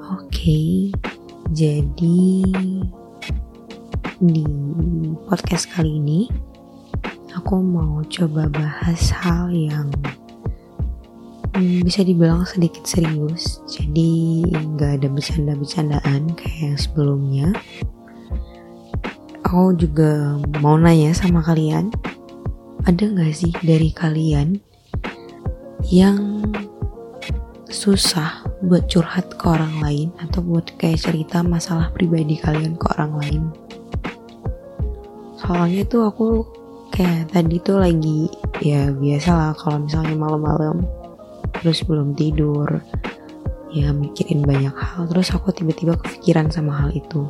Oke, jadi di podcast kali ini aku mau coba bahas hal yang hmm, bisa dibilang sedikit serius. Jadi nggak ada bercanda-bercandaan kayak yang sebelumnya. Aku juga mau nanya sama kalian, ada nggak sih dari kalian yang susah buat curhat ke orang lain atau buat kayak cerita masalah pribadi kalian ke orang lain. Soalnya tuh aku kayak tadi tuh lagi ya biasa lah kalau misalnya malam-malam terus belum tidur ya mikirin banyak hal terus aku tiba-tiba kepikiran sama hal itu.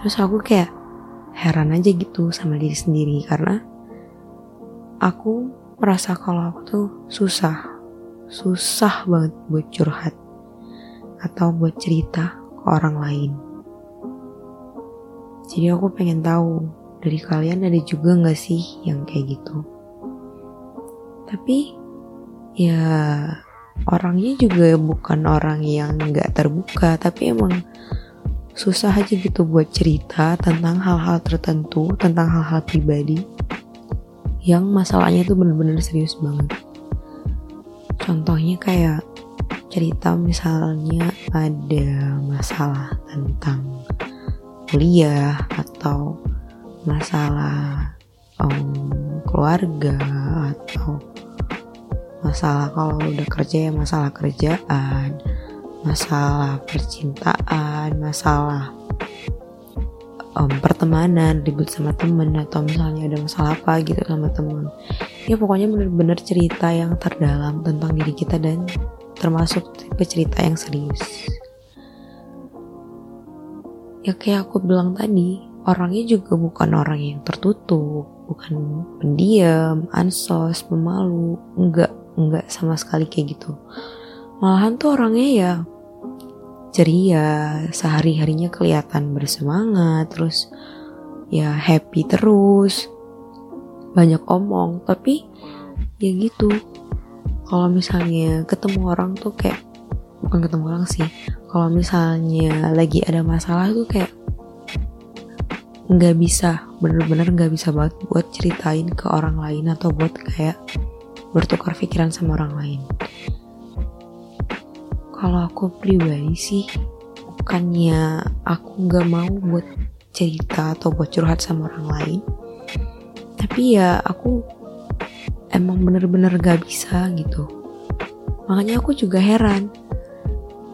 Terus aku kayak heran aja gitu sama diri sendiri karena aku merasa kalau aku tuh susah. Susah banget buat curhat atau buat cerita ke orang lain. Jadi aku pengen tahu dari kalian ada juga gak sih yang kayak gitu? Tapi ya orangnya juga bukan orang yang gak terbuka tapi emang susah aja gitu buat cerita tentang hal-hal tertentu tentang hal-hal pribadi yang masalahnya tuh bener-bener serius banget. Contohnya kayak cerita misalnya ada masalah tentang kuliah atau masalah um, keluarga atau masalah kalau udah kerja ya masalah kerjaan, masalah percintaan, masalah um, pertemanan ribut sama temen atau misalnya ada masalah apa gitu sama temen. Ya pokoknya bener-bener cerita yang terdalam tentang diri kita dan termasuk tipe cerita yang serius. Ya kayak aku bilang tadi orangnya juga bukan orang yang tertutup bukan pendiam ansos pemalu enggak enggak sama sekali kayak gitu. Malahan tuh orangnya ya ceria, sehari-harinya kelihatan bersemangat, terus ya happy terus, banyak omong, tapi ya gitu. Kalau misalnya ketemu orang tuh kayak bukan ketemu orang sih, kalau misalnya lagi ada masalah tuh kayak nggak bisa, bener-bener nggak bisa banget buat ceritain ke orang lain atau buat kayak bertukar pikiran sama orang lain kalau aku pribadi sih bukannya aku nggak mau buat cerita atau buat curhat sama orang lain. Tapi ya aku emang bener-bener gak bisa gitu. Makanya aku juga heran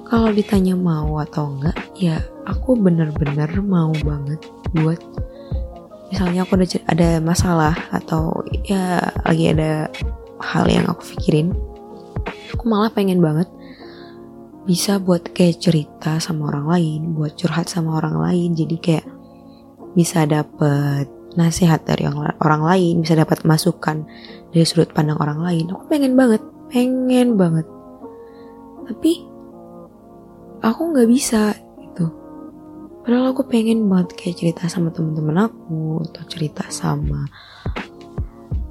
kalau ditanya mau atau enggak ya aku bener-bener mau banget buat misalnya aku ada ada masalah atau ya lagi ada hal yang aku pikirin aku malah pengen banget bisa buat kayak cerita sama orang lain, buat curhat sama orang lain. Jadi kayak bisa dapet nasihat dari orang lain, bisa dapat masukan dari sudut pandang orang lain. Aku pengen banget, pengen banget. Tapi aku nggak bisa gitu. Padahal aku pengen banget kayak cerita sama teman-teman aku atau cerita sama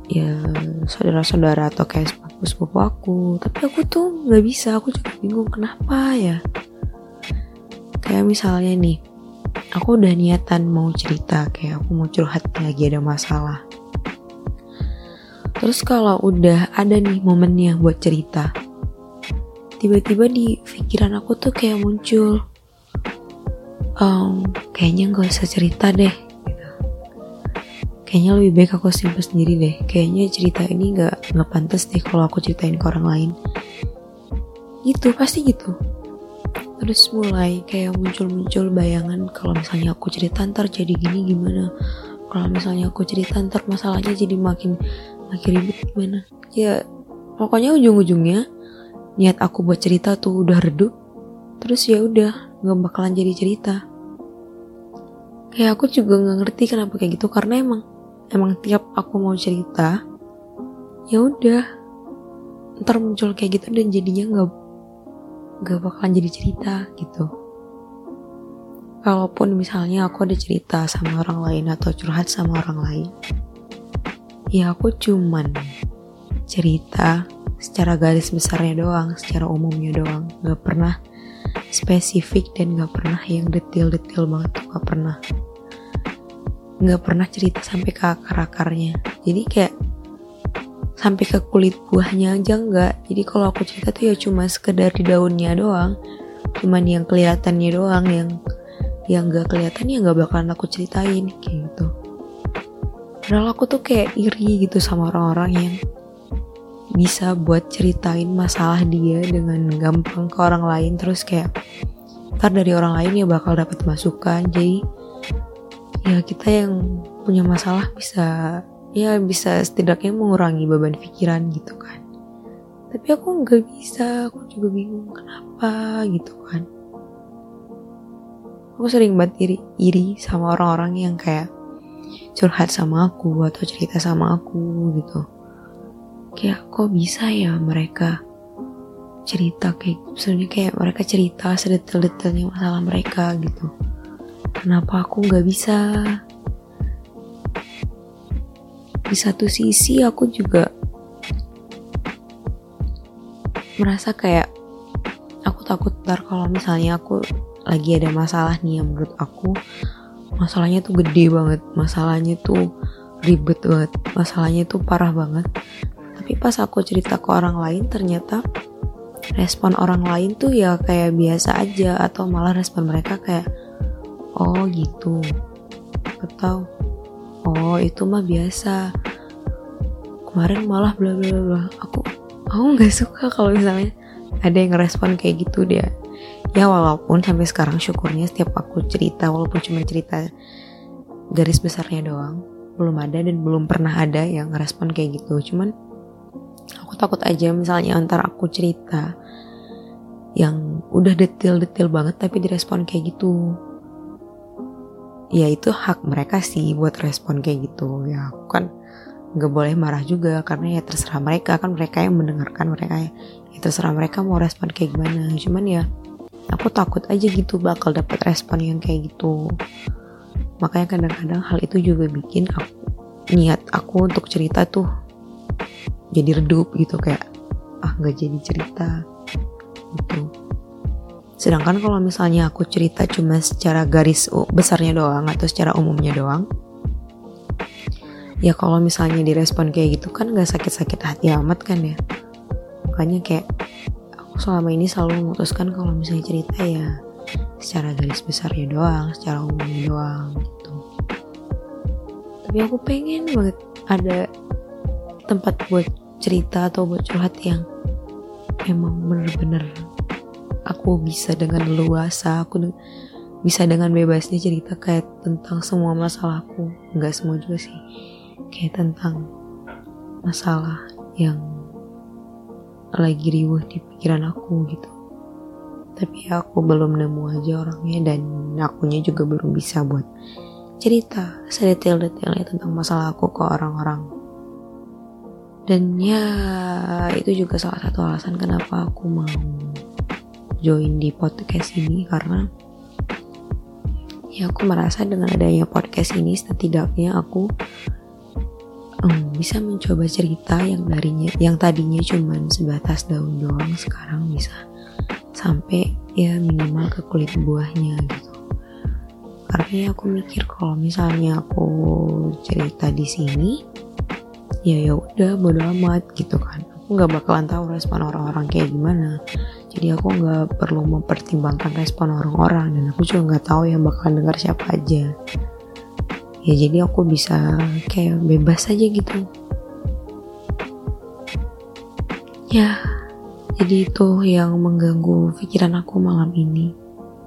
ya saudara-saudara atau kayak sepupu-sepupu aku. Tapi aku tuh nggak bisa. Aku juga bingung kenapa ya? Kayak misalnya nih aku udah niatan mau cerita kayak aku mau curhat lagi ada masalah. Terus kalau udah ada nih momennya buat cerita tiba-tiba di pikiran aku tuh kayak muncul um, kayaknya gak usah cerita deh kayaknya lebih baik aku simpen sendiri deh. Kayaknya cerita ini nggak nggak pantas deh kalau aku ceritain ke orang lain. Gitu pasti gitu. Terus mulai kayak muncul-muncul bayangan kalau misalnya aku cerita ntar jadi gini gimana. Kalau misalnya aku cerita ntar masalahnya jadi makin makin ribet gimana. Ya pokoknya ujung-ujungnya niat aku buat cerita tuh udah redup. Terus ya udah nggak bakalan jadi cerita. Kayak aku juga nggak ngerti kenapa kayak gitu karena emang emang tiap aku mau cerita ya udah. Ntar muncul kayak gitu dan jadinya nggak nggak bakalan jadi cerita gitu. Kalaupun misalnya aku ada cerita sama orang lain atau curhat sama orang lain ya aku cuman cerita secara garis besarnya doang secara umumnya doang. Nggak pernah spesifik dan nggak pernah yang detail-detail banget tuh nggak pernah nggak pernah cerita sampai ke akar-akarnya. Jadi kayak sampai ke kulit buahnya aja nggak. Jadi kalau aku cerita tuh ya cuma sekedar di daunnya doang. Cuman yang kelihatannya doang yang yang gak kelihatan ya nggak bakalan aku ceritain kayak gitu. Padahal aku tuh kayak iri gitu sama orang-orang yang bisa buat ceritain masalah dia dengan gampang ke orang lain. Terus kayak ntar dari orang lain ya bakal dapat masukan. Jadi ya kita yang punya masalah bisa ya bisa setidaknya mengurangi beban pikiran gitu kan. Tapi aku nggak bisa aku juga bingung kenapa gitu kan. Aku sering banget iri, iri sama orang-orang yang kayak curhat sama aku atau cerita sama aku gitu. Kayak kok bisa ya mereka cerita kayak sebenarnya kayak mereka cerita sedetail-detailnya masalah mereka gitu kenapa aku nggak bisa? Di satu sisi aku juga merasa kayak aku takut ntar kalau misalnya aku lagi ada masalah nih yang menurut aku masalahnya tuh gede banget masalahnya tuh ribet banget masalahnya tuh parah banget. Tapi pas aku cerita ke orang lain ternyata respon orang lain tuh ya kayak biasa aja atau malah respon mereka kayak oh gitu. Atau oh itu mah biasa. Kemarin malah bla bla bla aku aku nggak suka kalau misalnya ada yang ngerespon kayak gitu dia. Ya walaupun sampai sekarang syukurnya setiap aku cerita walaupun cuma cerita garis besarnya doang belum ada dan belum pernah ada yang ngerespon kayak gitu. Cuman aku takut aja misalnya antar aku cerita yang udah detail-detail banget tapi direspon kayak gitu ya itu hak mereka sih buat respon kayak gitu. Ya aku kan nggak boleh marah juga karena ya terserah mereka. Kan mereka yang mendengarkan mereka ya, ya terserah mereka mau respon kayak gimana. Cuman ya aku takut aja gitu bakal dapat respon yang kayak gitu. Makanya kadang-kadang hal itu juga bikin aku niat aku untuk cerita tuh jadi redup gitu. Kayak ah nggak jadi cerita gitu sedangkan kalau misalnya aku cerita cuma secara garis besarnya doang atau secara umumnya doang ya kalau misalnya direspon kayak gitu kan nggak sakit-sakit hati amat kan ya makanya kayak aku selama ini selalu memutuskan kalau misalnya cerita ya secara garis besarnya doang, secara umumnya doang gitu. Tapi aku pengen banget ada tempat buat cerita atau buat curhat yang emang bener-bener aku bisa dengan luasa, aku bisa dengan bebasnya cerita kayak tentang semua masalahku. Enggak semua juga sih. Kayak tentang masalah yang lagi riuh di pikiran aku gitu tapi aku belum nemu aja orangnya dan akunya juga belum bisa buat cerita sedetail-detailnya tentang masalah aku ke orang-orang dan ya itu juga salah satu alasan kenapa aku mau join di podcast ini karena ya aku merasa dengan adanya podcast ini setidaknya aku um, bisa mencoba cerita yang darinya yang tadinya cuman sebatas daun doang sekarang bisa sampai ya minimal ke kulit buahnya gitu. Karena ya aku mikir kalau misalnya aku cerita di sini ya ya udah bodo amat gitu kan. Aku nggak bakalan tahu respon orang-orang kayak gimana jadi aku nggak perlu mempertimbangkan respon orang-orang dan aku juga nggak tahu yang bakalan dengar siapa aja. Ya jadi aku bisa kayak bebas aja gitu. Ya jadi itu yang mengganggu pikiran aku malam ini.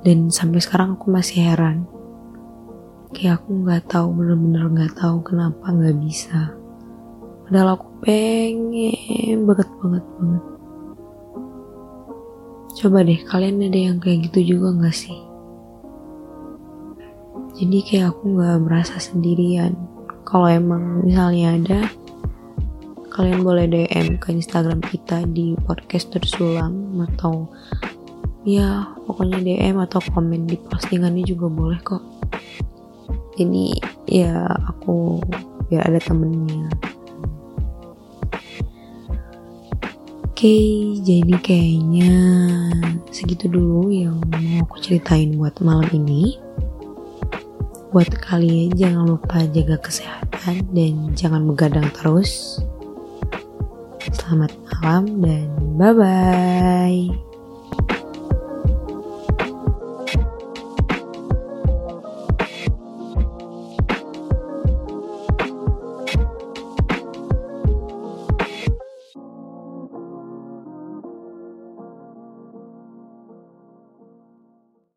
Dan sampai sekarang aku masih heran. Kayak aku nggak tahu bener-bener nggak tahu kenapa nggak bisa. Padahal aku pengen banget banget banget coba deh kalian ada yang kayak gitu juga nggak sih? Jadi kayak aku nggak merasa sendirian. Kalau emang misalnya ada kalian boleh DM ke Instagram kita di podcast tersulam atau ya pokoknya DM atau komen di postingannya juga boleh kok. Jadi ya aku biar ada temennya Oke, jadi kayaknya segitu dulu yang mau aku ceritain buat malam ini. Buat kalian jangan lupa jaga kesehatan dan jangan begadang terus. Selamat malam dan bye-bye.